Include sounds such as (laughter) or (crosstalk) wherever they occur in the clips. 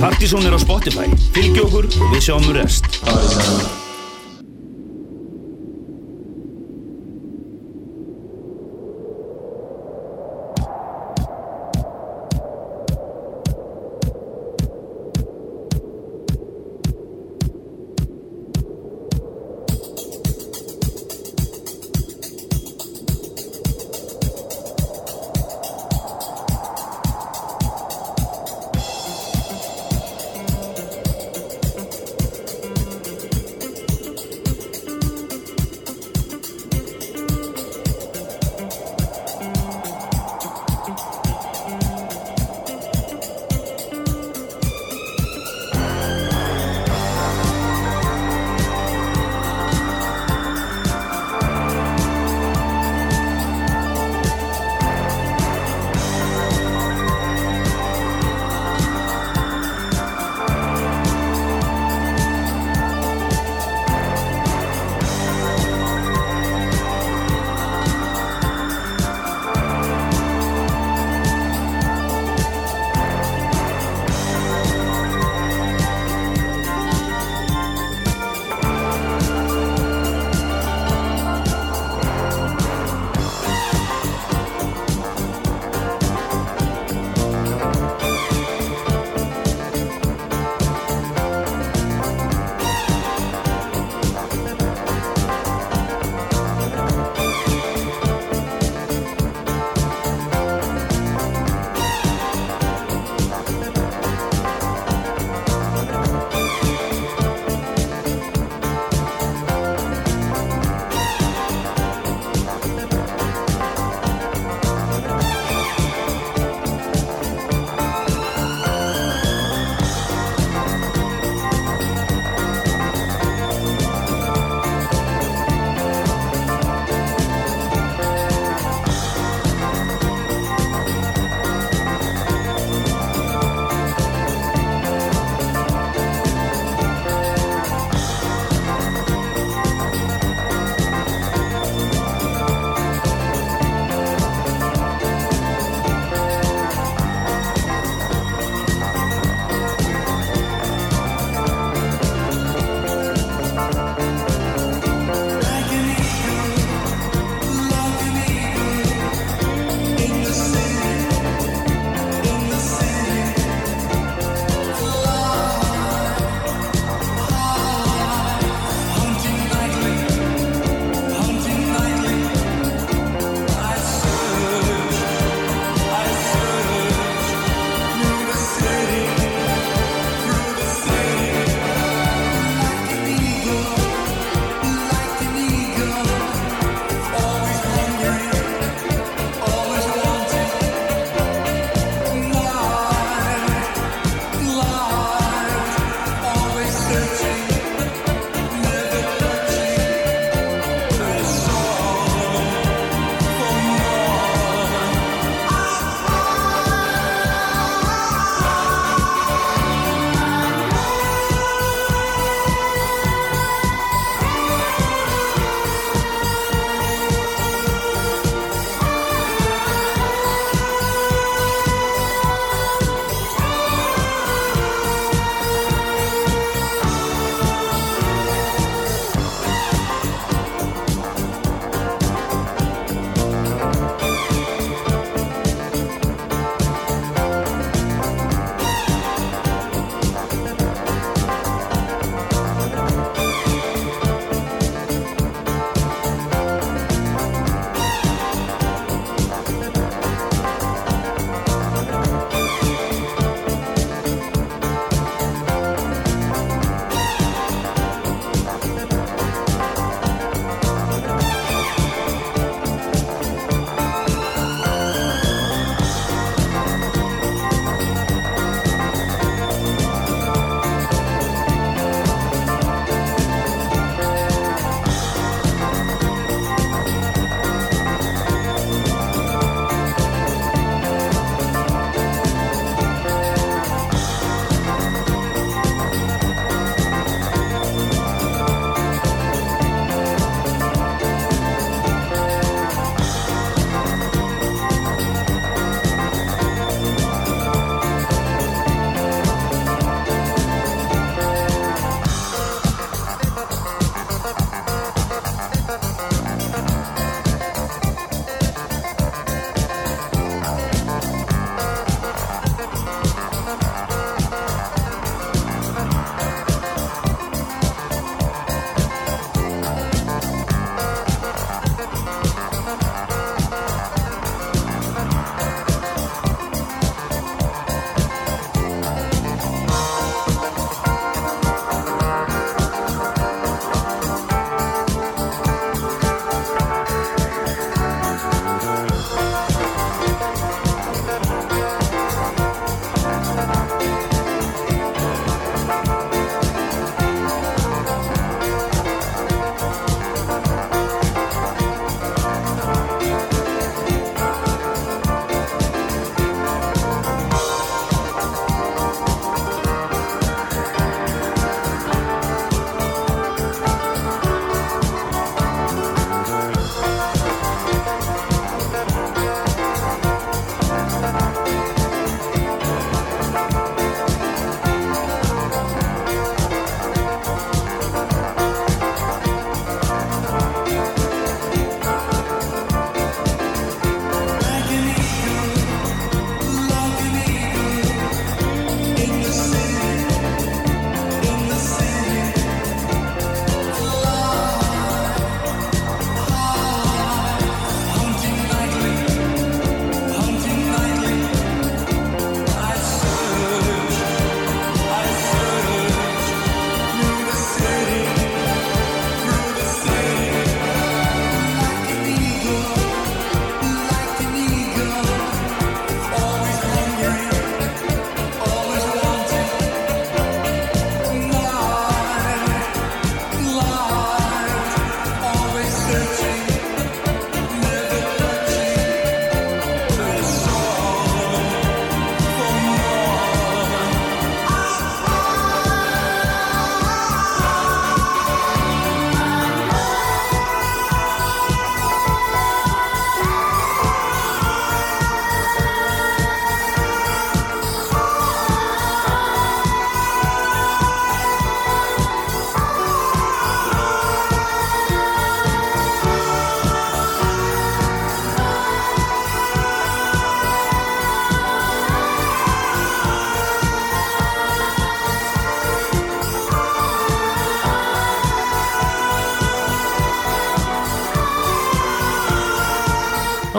Partizón er á Spotify. Fylgi okkur og við sjáum um rest.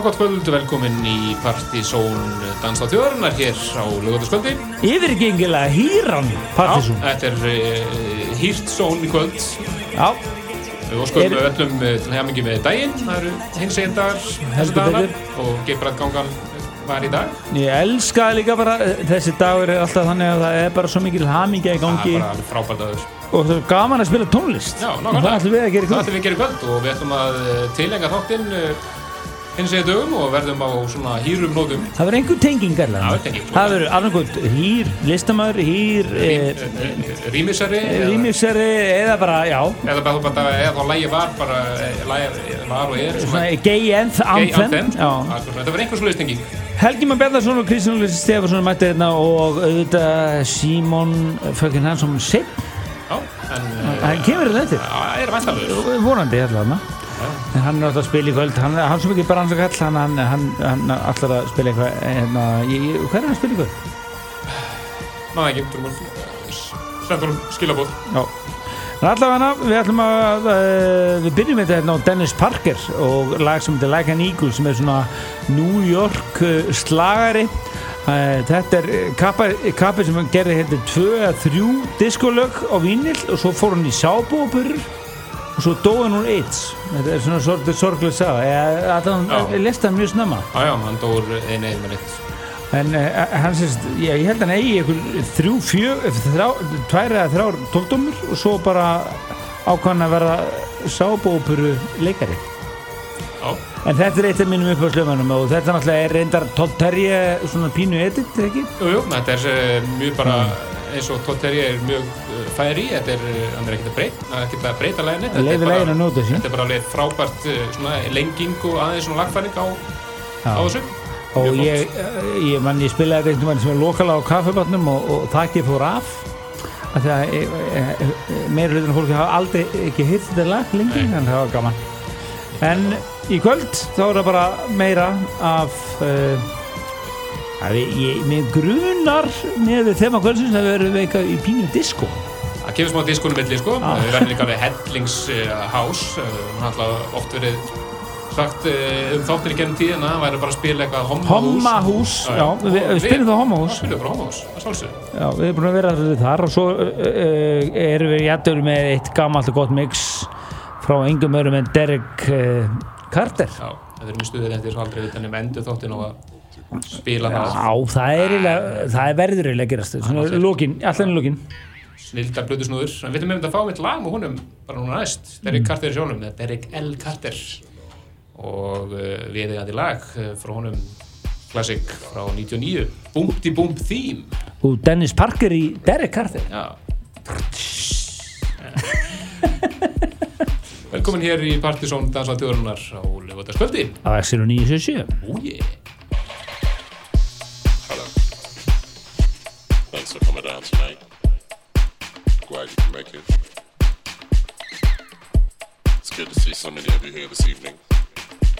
Gott kvöld, velkomin í Partizón Dans á þjóðarinnar hér á lögataskvöldi. Yfirgengilega hýran Partísón Þetta er uh, hýrt són í kvöld. Já, Við óskum Er- öllum uh, til hemingi með daginn. Það eru hins einn dagar þessu betur. og Geibræðgangan var í dag. ég elska líka bara eh, þessi dagur er alltaf þannig að það er bara svo mikil hamingja í Það gangi er bara frábært aður. og það er gaman að spila tónlist Já, og það ætlum við að gera í Það kvöld ætlum við að gera kvöld og við ætlum að tilenga þáttinn hins einn dögum og verðum á svona hýrum nótum. Það verður einhver tenging Já, allavega. tenging. Það verður annarkot hýr, listamæður, hýr, eh, Rýmisari. rýmixari eða bara, já, Eða bara, bara, eða þá lægi var bara, eh, lagi var og er svona gay anth- Gay anthem. anthem. Já. Þetta var einhvers svo tenging. Helgi Már Bjarnarsson og Kristján Lýsi Stefansson mætti hérna og auðvitað Símon Fökkin Hansson Sepp, Já, en eh, hann kemur þetta eftir. það er vantalur. vonandi allavega en hann er alltaf að spila í kvöld hann, hann sem ekki bara hans að kall hann, hann, hann, hann alltaf að spila eitthvað hérna, ég- ég- hvað er hann að spila í kvöld? Ná, ekki, trúmur. Sendur hún skilabóð. Já. En allavega við ætlum að uh, við byrjum þetta hérna á Dennis Parker og lag sem heitir Like an Eagle sem er svona New York uh, slagari uh, þetta er kappi, kappi sem hann gerði hérna tvö eða þrjú diskolög á vínil og svo fór hann í sábópurur og svo dói hann úr AIDS þetta er svona svolítið sorglega ég, allavega, Já. ég lesta hann mjög snemma Já, já, hann dór einu einu með litt. En uh, hann sést, ég, ég held að hann eigi einhver þrjú, fjö, þrjá, tvær eða þrjár tókdómur og svo bara ákvæmna að vera sábópuru leikari. Já, En þetta er eitt af mínum uppáðslöfunum og þetta náttúrulega er reyndar Todd Terje svona pínu edit, eða ekki? jú, jú, þetta er eh, mjög bara, eins og Todd Terje er mjög eh, fær í, þetta er, eh, er ekkert að breyta, er ekkert að breyta læginni. Sín. Þetta er bara alveg frábært eh, svona lenging og aðeins svona lagfæring á, á þessu. Og Mjög ég, ég, man, ég spilaði þetta einhvern veginn sem er lokala á kaffebarnum og, og þakkið fór af. Af því að e, e, e, meira hlutin fólki hafa aldrei ekki hitt þetta lag lengi, Nei. en það var gaman. En í kvöld þá er það bara meira af ég, mér grunar með við þema kvöldsins að við erum við eitthvað í pínu disco. Það kemur smá diskonum milli, sko. Ah. Við verðum líka alveg hellingshás. Hann har alltaf oft verið sagt eh, um þáttir í gennum tíðina, hann væri bara að spila eitthvað hommahús. Hommahús, já, við, við spilum það Já, hommahús. spilum bara hommahús, það sálsög. Já, við erum búin að vera þar og svo uh, erum við jættur með eitt gammalt og gott mix frá engum öðrum en Derek uh, Carter. Já, þetta er mjög stuðið eftir svo aldrei utan um endur þáttin og að spila það. Já, það er, eiginlega- það er verður eiginlega að gerast. Svona það er- lókin, alltaf í lókin. Snildar blöðusnúður. En við veitum um þetta að fá mitt lag með honum bara núna næst. Derek Carter í sjónum, eða Derek L. Carter. Og uh, við eigandi lag uh, frá honum Classic frá 99. Boomty Boom Theme. Og Dennis Parker í Derek Carter. Já. Velkomin hér í Partizón Dansa Þjóðarinnar á. Á Exil og 977. Ó ég. Thanks for coming down tonight. Glad you can make it. It's good to see so many of you here this evening.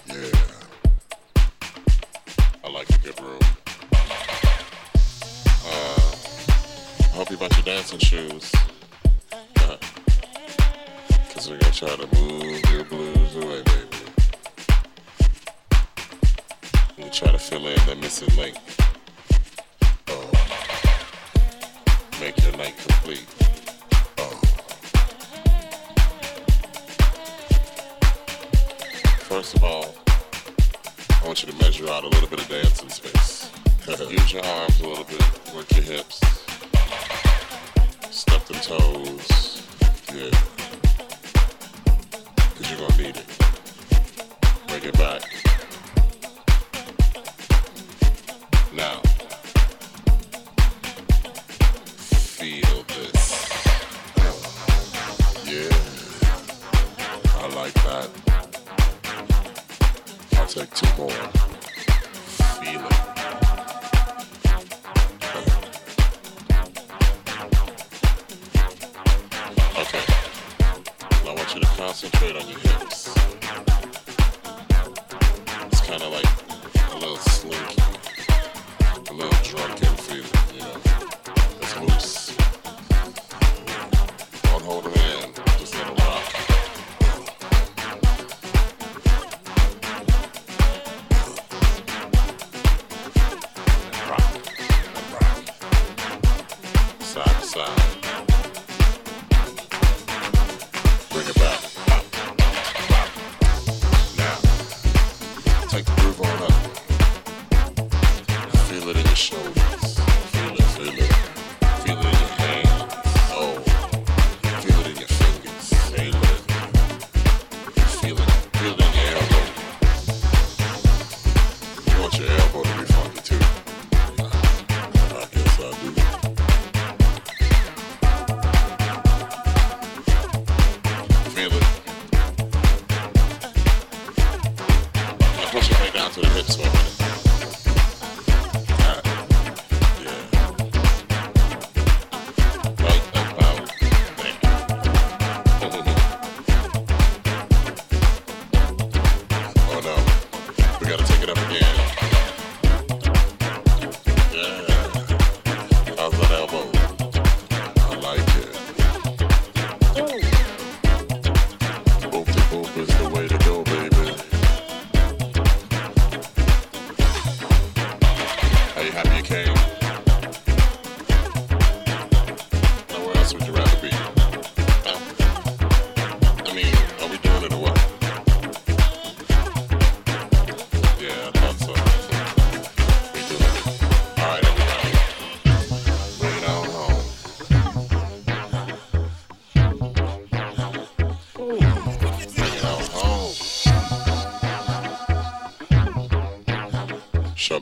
Yeah. I like a good room. Uh, I hope you brought your dancing shoes. Uh, Cause we're gonna try to move your blues away, baby. And try to fill in that missing link. Make complete. Oh. First of all, I want you to measure out a little bit of dancing space. (laughs) Use your arms a little bit, work your hips, step them toes. Yeah. Cause you're gonna need it. Bring it back.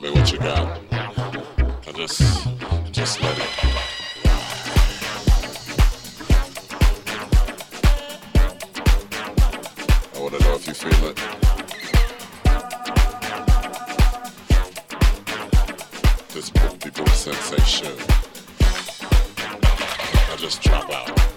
Tell me what you got. I just, just let it. I want to know if you feel it. This boom, boom sensation. I just drop out.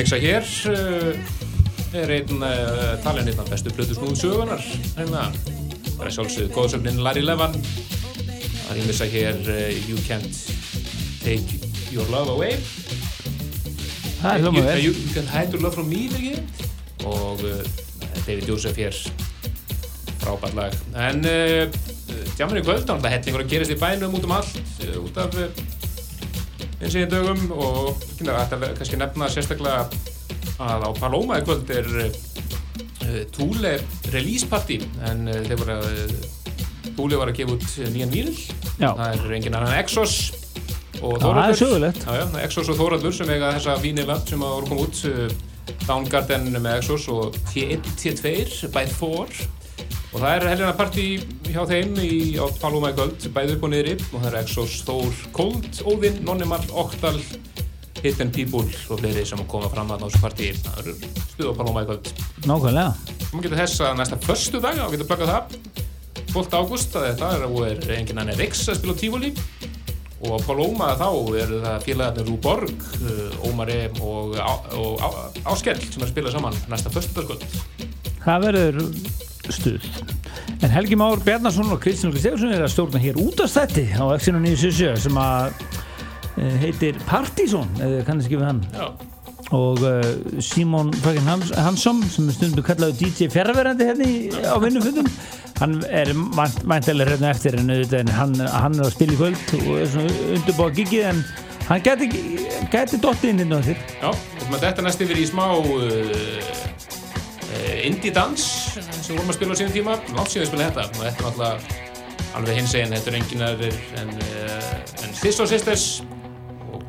Að mixa hér uh, er einn uh, talin einn af bestu blödu snúðu sögunar hérna, það er sjálfsögðu góðsögnin Larry Levan. Að ég missa hér uh, You Can't Take Your Love Away. Er you, you, you Can't Hide Your Love From Me ekki? og uh, David Joseph hér. Frábært lag. En uh, Jammer í kvöld, það er hellingur að gerast í bænum út um allt uh, út af uh, eins og kynna, þetta kannski nefna sérstaklega að á Paloma í kvöld er uh, Thule release party en uh, þeir voru að Thule var að gefa út nýjan Já. það er engin annan Exos og er já, Exos og Þóraldur sem eiga þessa vínila sem að voru koma út Downgarden með Exos og T1, T2 by Thor og það er helgina partí hjá þeim í, Paloma í kvöld, bæði upp og niðri. Og það er Exos, Þór, Cold, Óðinn, Nonnemar, Oktal Hidden People og fleiri sem koma fram að þessu partí það eru stuð á Paloma í kvöld Nákvæmlega. Má getur þess að næsta förstu dag þá getur plakað það 12. ágúst að þetta er, og er enginn annar Rix að spila Tífóli og á Paloma þá eru það félagarnir Rú Borg, uh, Ómar E og, og Á- Áskell sem er að spila saman næsta förstu dagskvöld Það verður stuð. En Helgi Már Bjarnason og Kristján Lóki Stefansson er að stjórna hér útastætti á Exxonu 977 sem að eh, heitir Partizón, eða kannast ekki við hann. Já, Og uh, Simon Hans, Hansson sem stundum kallaður DJ Fjærverandi hérna í- á vinnufundum. Hann er mæntilega hérna eftir en hann, hann er að spila í kvöld og er svona undirbúa gigið en hann gæti, gæti dottið inn inn á þér. já, þetta næst yfir í smá uh, indie dans sem vorum að spila á síðan tíma langt síðan að spila þetta og þetta er náttúrulega alveg hins eginn, þetta er enginn aðrir en, uh, en Thiss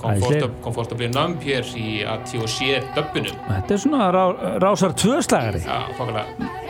og Sisters og Æðisleg. Comfortably Numb hér í ATOC döbbinu Þetta er svona rá, rásar tvöslagari. Já, fokkulega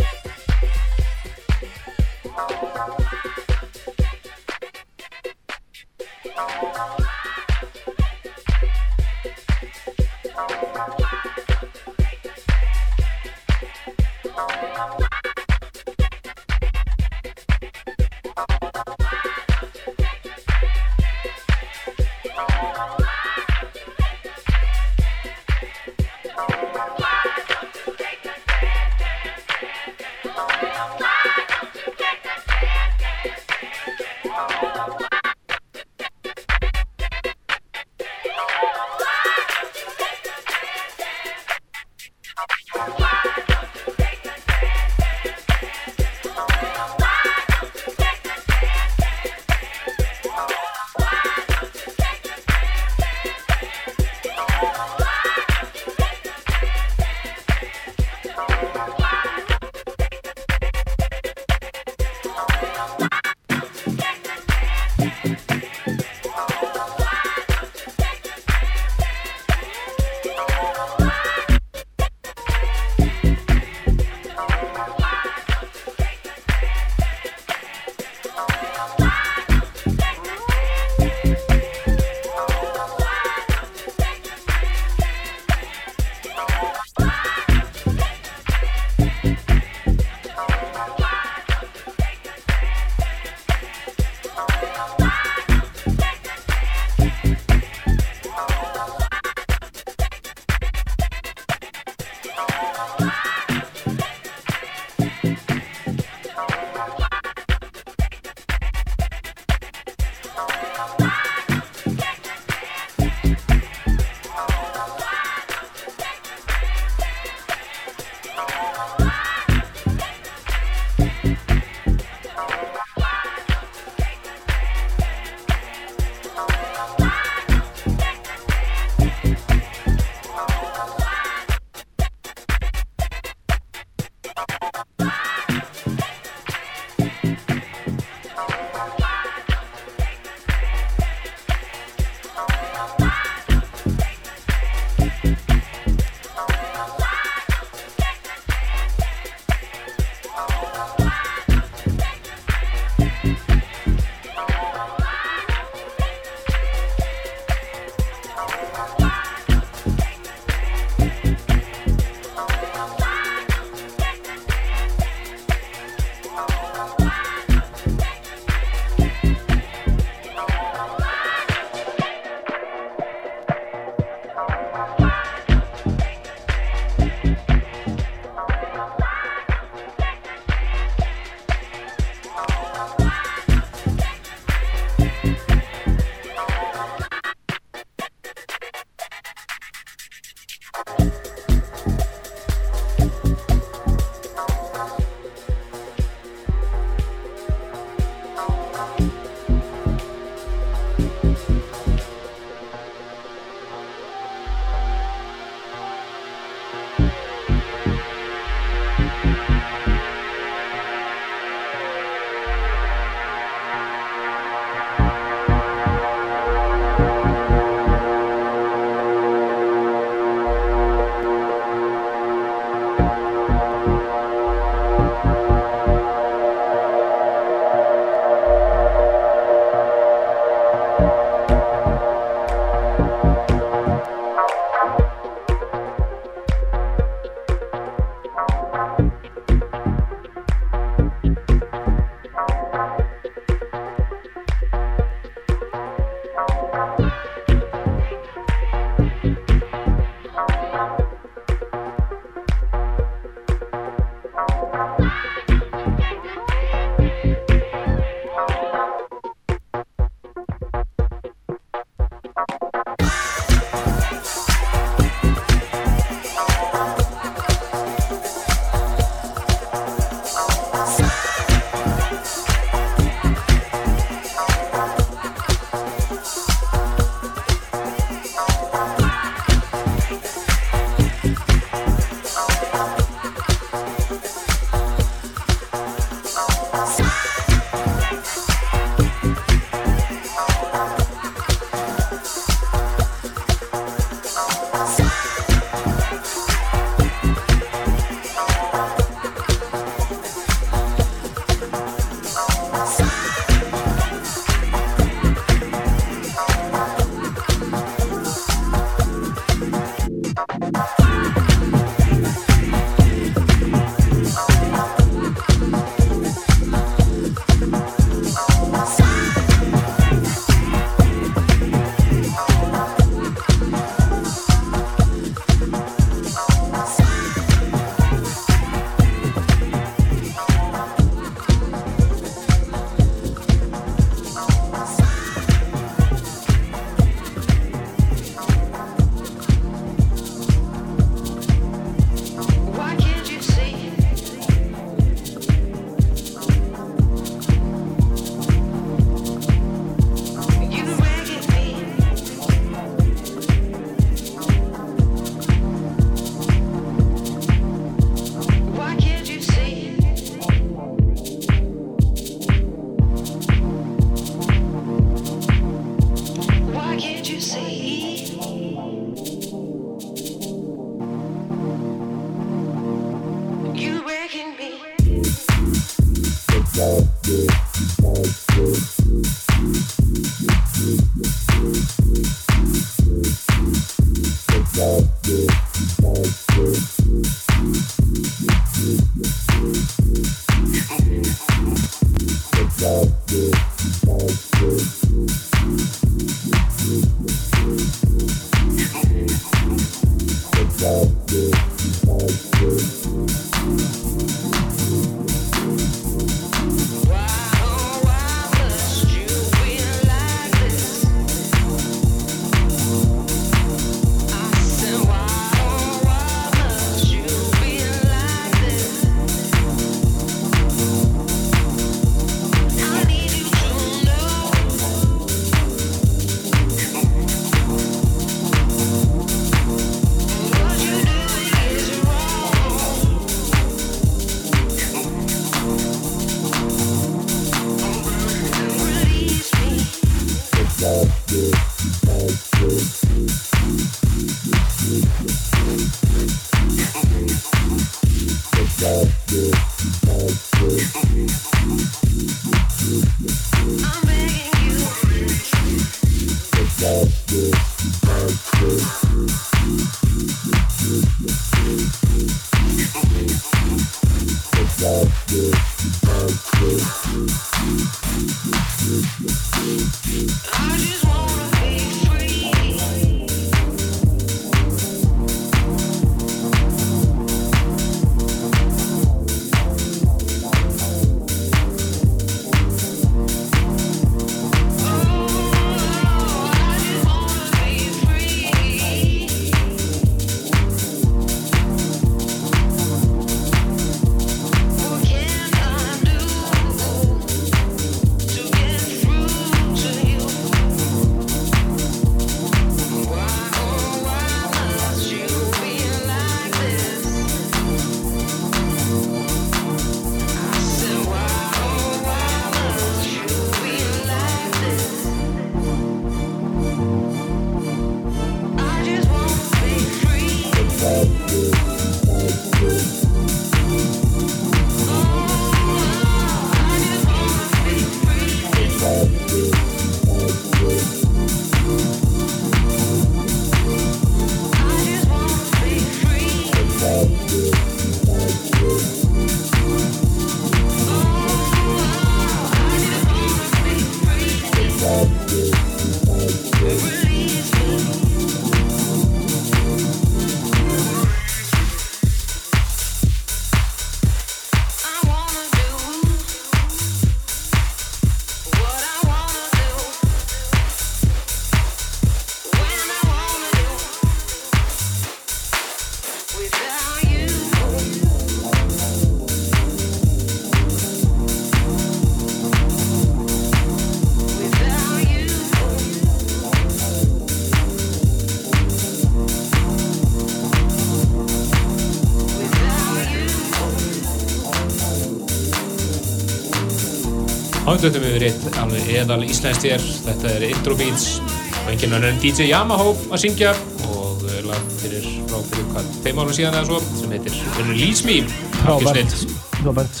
Ándutum við eitt alveg eðal íslenskt hér, þetta er Intro Beats og enginn annar en DJ Yamaha að syngja og uh, lag fyrir frá fyrir hvað þeim árum síðan eða svo sem heitir Release Me frábært.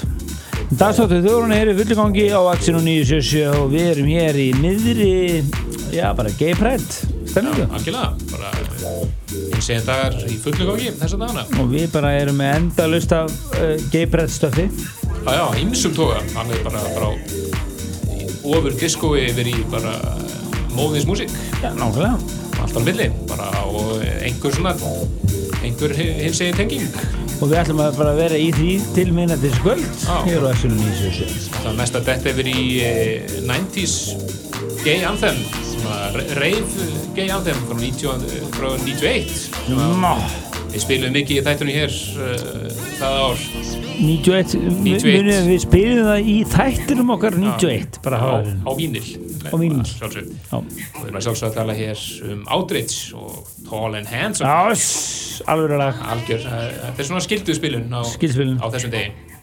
Dagstáttu þjóðurinn er í fulligangi á Axinu 977 og við erum hér í miðri, já bara gay pride, stemningu. Algjörlega, bara eins eginn dagar í fullu gangi þessa dagana. Og við bara erum með endalust af uh, gay pride stöfi. Já, já, ymsum toga, hann er bara ofur diskói yfir í bara móðins músík Já, nákvæmlega. allt á milli, bara og einhver svona einhver hins eginn tenging Og við ætlum að bara vera í því til minna til skvöld Já. hér á Axinu 977. það er mest að detta yfir í eh, 90s gay anthem rave gay anthem frá, 90, frá 91 sem að Ná, við spilum mikið í þættunni hér það ár. 91, 91. munið við spilum það í þættinum okkar 91, bara á, á vínil. Á vínil. og við erum að sjálfsög að tala hér um Outreach og Tall and Handsome alveg algjör, eh, þetta er svona skilduð spilun á, á þessum degi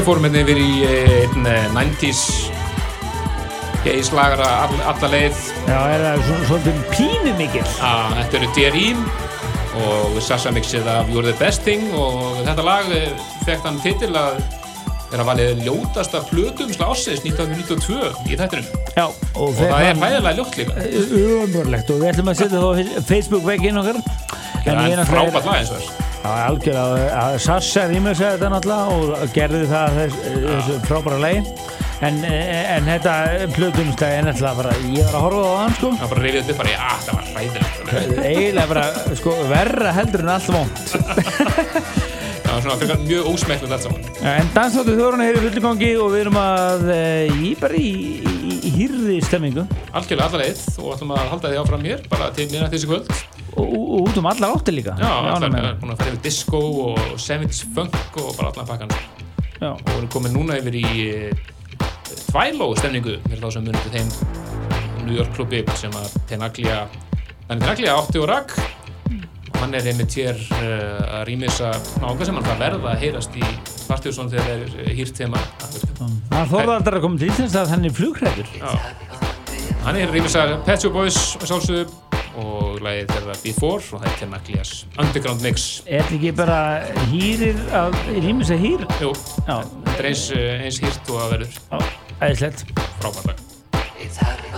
við fórum hérna yfir í einn eh, 90s geislagara all, alla leið. Já, er það svo- svolítið pínu mikil að þetta eru DRIM og Sasha mixið af You're the Best Thing og þetta lag eh, fekk þann titil að vera valið ljótasta plötum ásins 1992 í þættinum. Já, og, og það er hæðilega ljótt líka. Umörlegt og við ætlum að setja það á Facebook veginn okkar. Það er frábært lag eins og þess algjörlega, Sassa rýmur sér þetta náttúrulega og gerði það þess, þessu frábæra lagi. En, en þetta plötumstæði er náttúrulega bara, ég var að horfa á hann sko. Það bara reyfið upp bara, já það var hræðilegt. Eiginlega bara, sko, verra heldur en allt vond (laughs) það var svona frekar mjög ósmekklegt allt saman. En dansáttu þóruna hér í fullu gangi og við erum að eh, í bara í, í, í hýrði stemmingu algjörlega alla leið. Og ætlum að halda því áfram hér bara til nýna þessi kvöld út um allar áttir líka. Já, við erum búin að fara yfir disco og 70s funk og bara allan pakkan og það. Já. við erum komin núna yfir í Tvæló stemningu fyrir þá sem munið til þeim New York klubi sem að Tenaglia Tenaglia átti og rak. Og hann er einmitt hér uh, að rýmisa nága sem hann það verða að heyrast í Partjússon þegar það er hýrt tema. Það þorði aldrei að koma til Íslands að hann er flugræður. Hann er rýmisa Pet Shop Boys að sjálfsögðu og lagið þeirra Before og það er Tenaglias Underground Mix. Er þetta ekki bara hýrir að rýmis að hýr? Jú, þetta er eins, uh, eins hýrt og að verður. Já, æðislegt. Frábært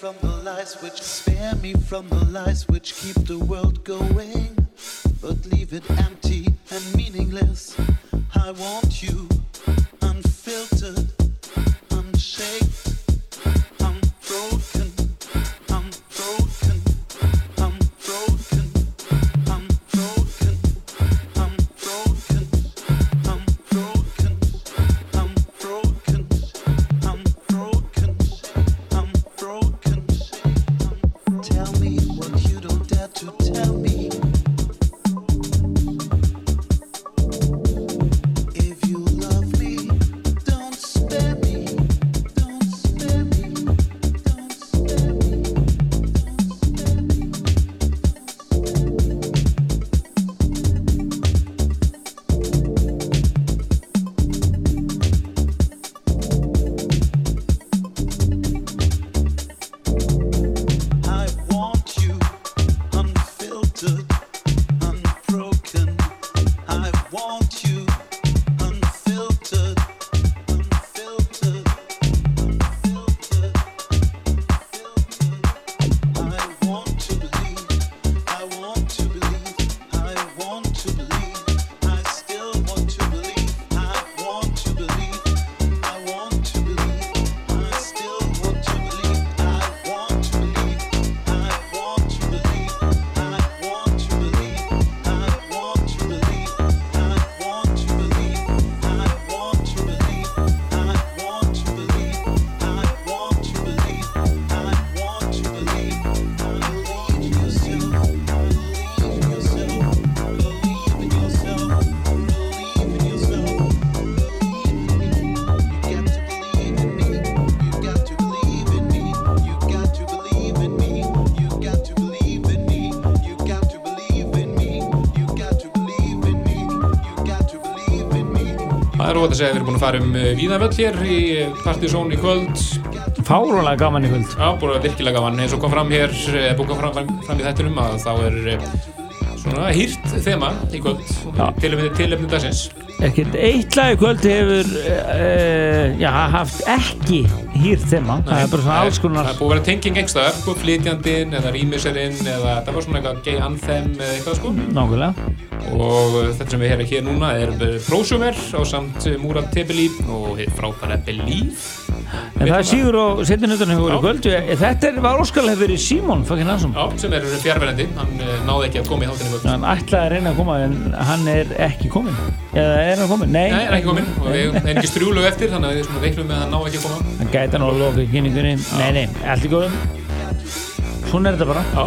from the lies which spare me from the lies which keep the world going, but leave it empty and meaningless. Óvægt að segja að við erum búin að fara um Víðavöll hér í Partizón í kvöld. Fárónlega gaman í kvöld Já, búin að virkilega gaman. Eins og kom fram hér, eða búin fram, fram í þættinum að þá er eh, svona hýrt þema í kvöld. Tilefni dagsins. ekkert eitt lag í kvöld hefur uh, já, haft ekki hýrt þema, það er bara svona alls konar Það er búið að vera tenging einhverstaðar, sko, flytjandinn eða rýmiserinn eða það var svona eitthvað gay anthem eða eitthvað sko. nákvæmlega Og þetta sem við hefum hér núna er Prosumer á samt Múrat Tebeli og frábæra Believe. En það er síður og setjum utan hefur í kvöld. Þetta er, var óskalega fyrir Simon Já, sem er fjárverandi, hann uh, náði ekki að koma í kvöld. hann ætlaði að reyna að koma en hann er ekki komin eða er hann komin? Nei, Nei, er ekki kominn. Og við erum ekki strjúlu eftir þannig að við svona reiknum með að hann ná ekki að koma. hann gæti hann að loka kynningunni. Nei, nei, allt í góðum? Svona er þetta bara. Já,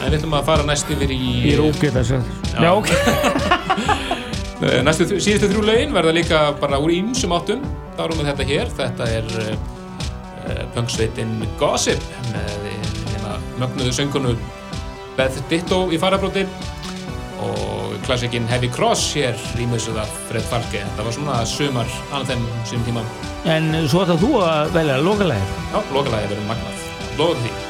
en við ætlum að fara næst yfir í... í rúkið þessu já, ok. (laughs) Næstu, síðustu þrjú lögin verða líka bara úr ýmsum áttum. Þá erum við þetta hér. Þetta er uh, uh, punksveitin Gossip með hérna, mögnuðu söngunu Beth Ditto í farabróti og klassikinn Heavy Cross hér rýmisuð af Fred Falke. Þetta var svona sumar þeim sem tíma. en svo ætlað þú að velja lokalæðir Já, lokalagi verður magnað. Lofa því.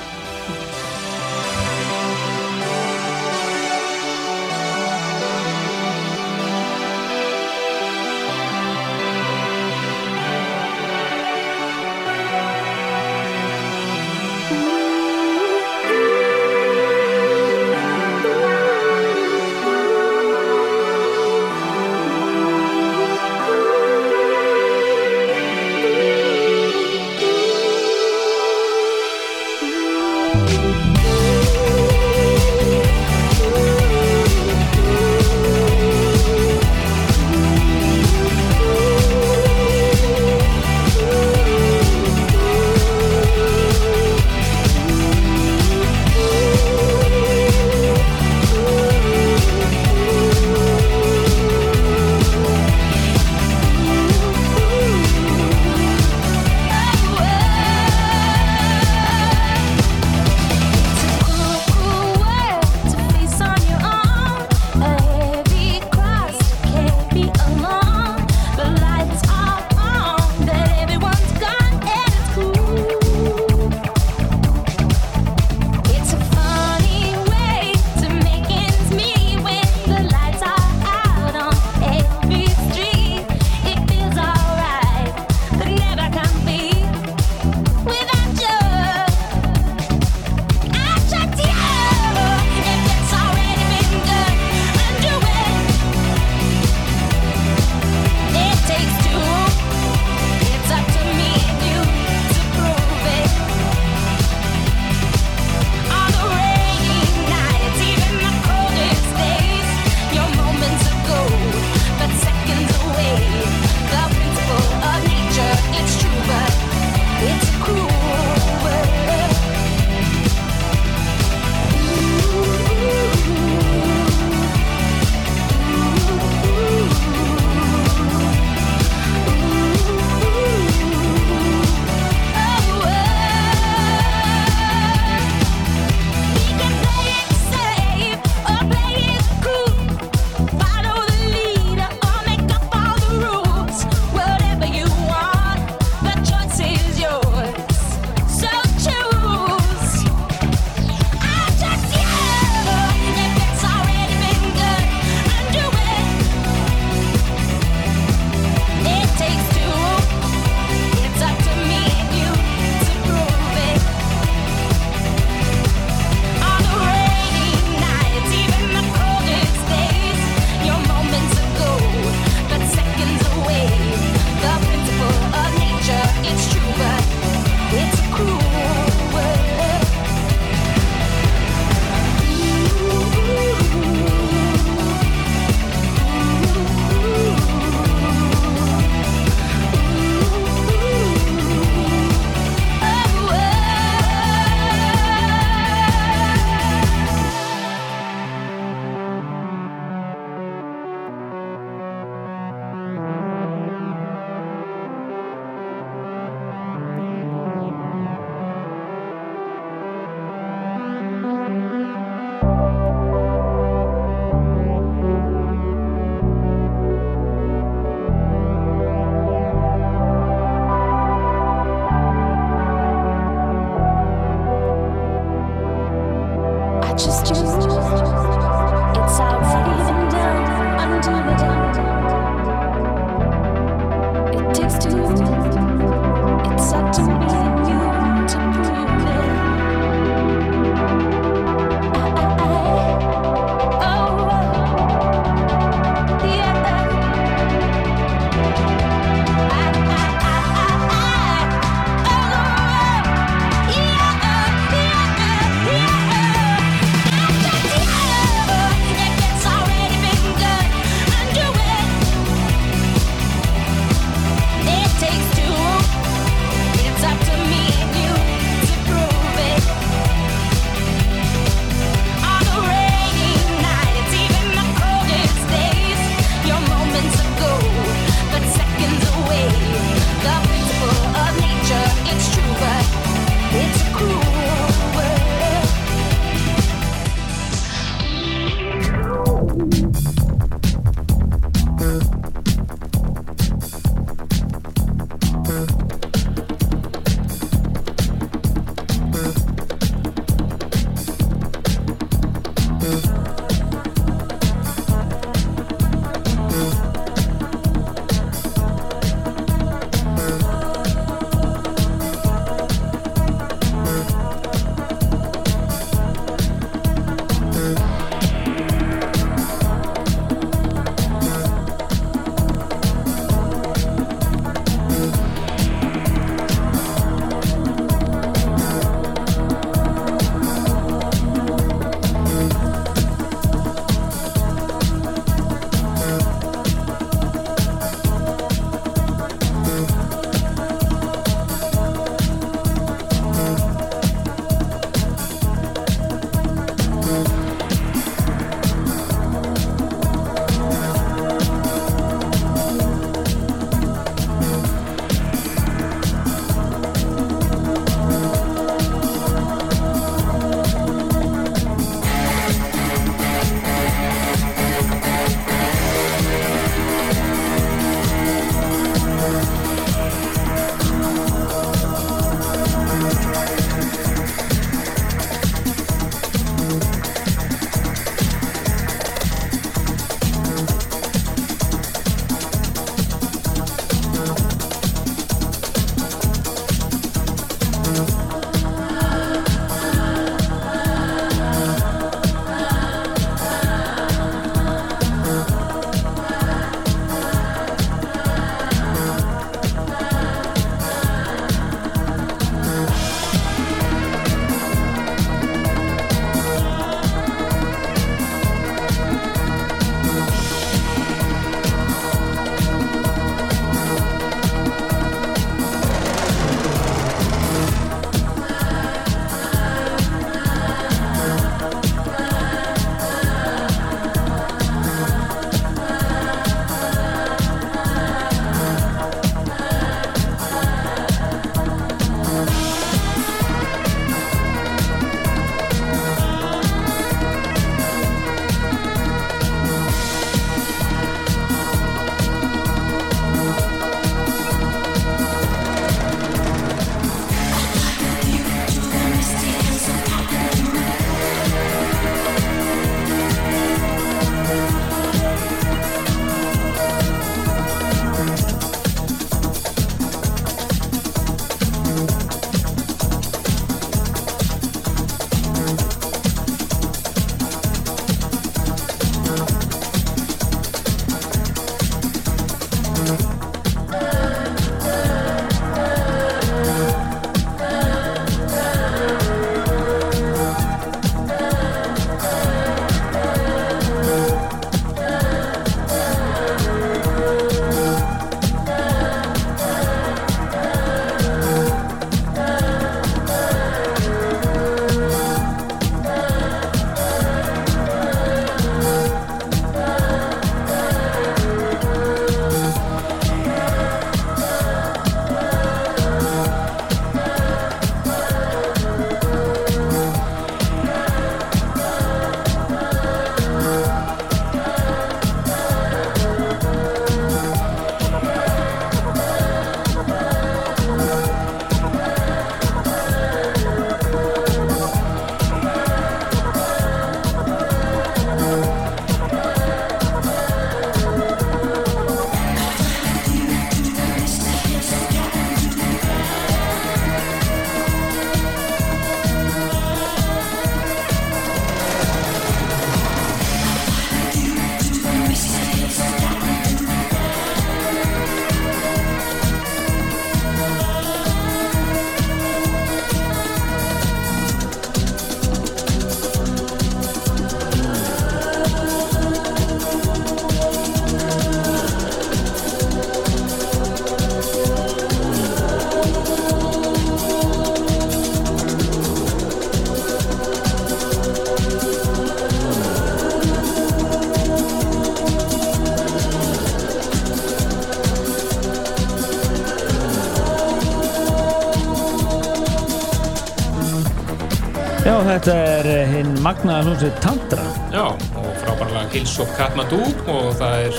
þetta er eh, hinn magnaða hljómsveit Tantra. Já, og frábærlega Hilsop Katmadú og það er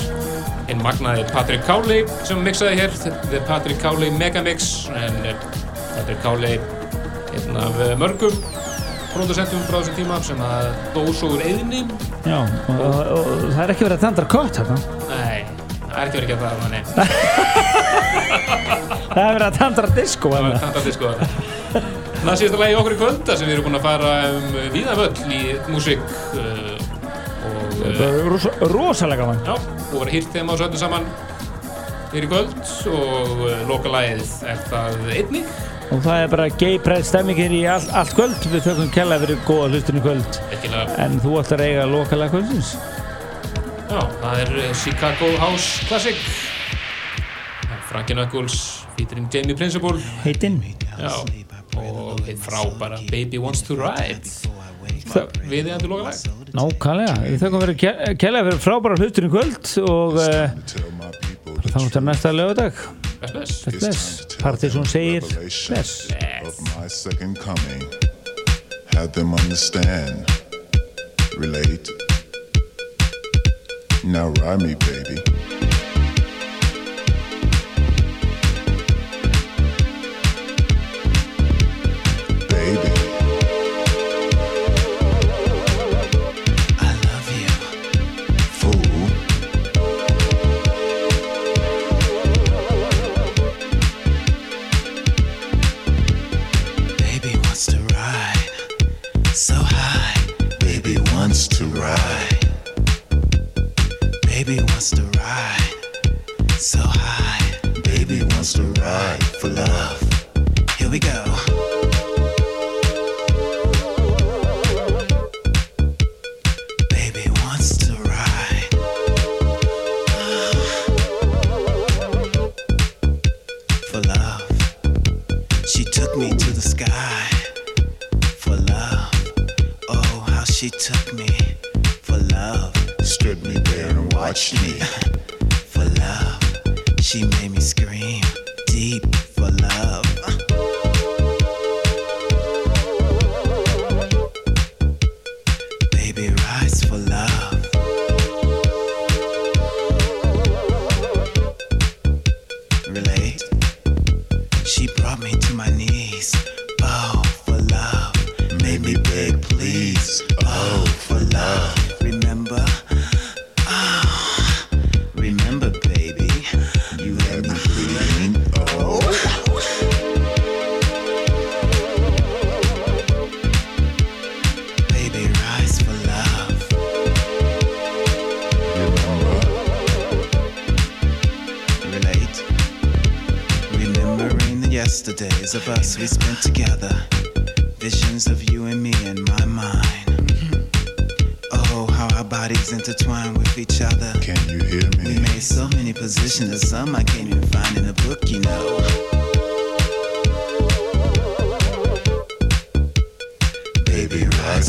hinn magnaði Patrik Káli sem mixaði hér þetta er Patrik Káli Megamix en Patrik Káli einn af eh, mörgum pródusentum frá þessum tíma sem að dós og úr eðinni Já, og, og, og, og það er ekki verið að Tantra kött hérna Nei, það er ekki verið að það, þannig (laughs) Það er verið að Tantra disco Það er verið að Tantra disco, þannig Það sést að lægi okkur í kvölda sem við erum búin að fara um víðavöll í músík uh, og uh, eh, Ros rosalega mann Já, og var hýrt þeim á sötnu saman hér í kvöld og eh, uh, lokalæðið er það einni og það er bara gei breyð stemmingir í all, allt kvöld. Við þökkum kella fyrir góða hlustun í kvöld. Ekkilega. en þú ætti að eiga lokalæð kvöldins Já, það er Chicago House Classic. Frankin Ökkuls, fýturinn Jamie Principle Heitinn Já og þeir frábæra Baby Wants to Ride. Við þið andur lokalag. Nákvæmlega, við þakkum verið að kella fyrir frábæra hluturinn kvöld og eh, þá erum við til næsta lögadag Best, best Partið sem segir Best Had them understand Relate. Now ride me baby.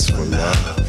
for love.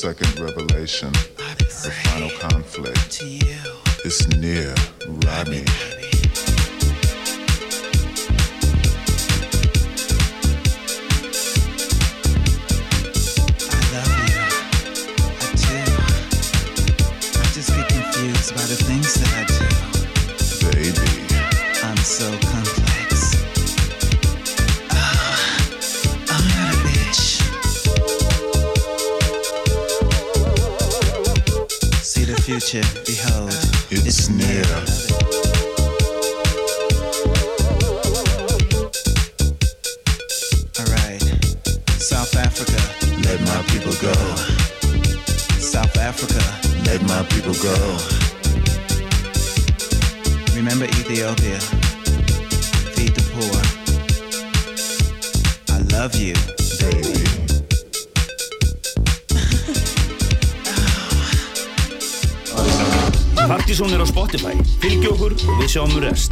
second revelation, the final conflict is near. Partizón er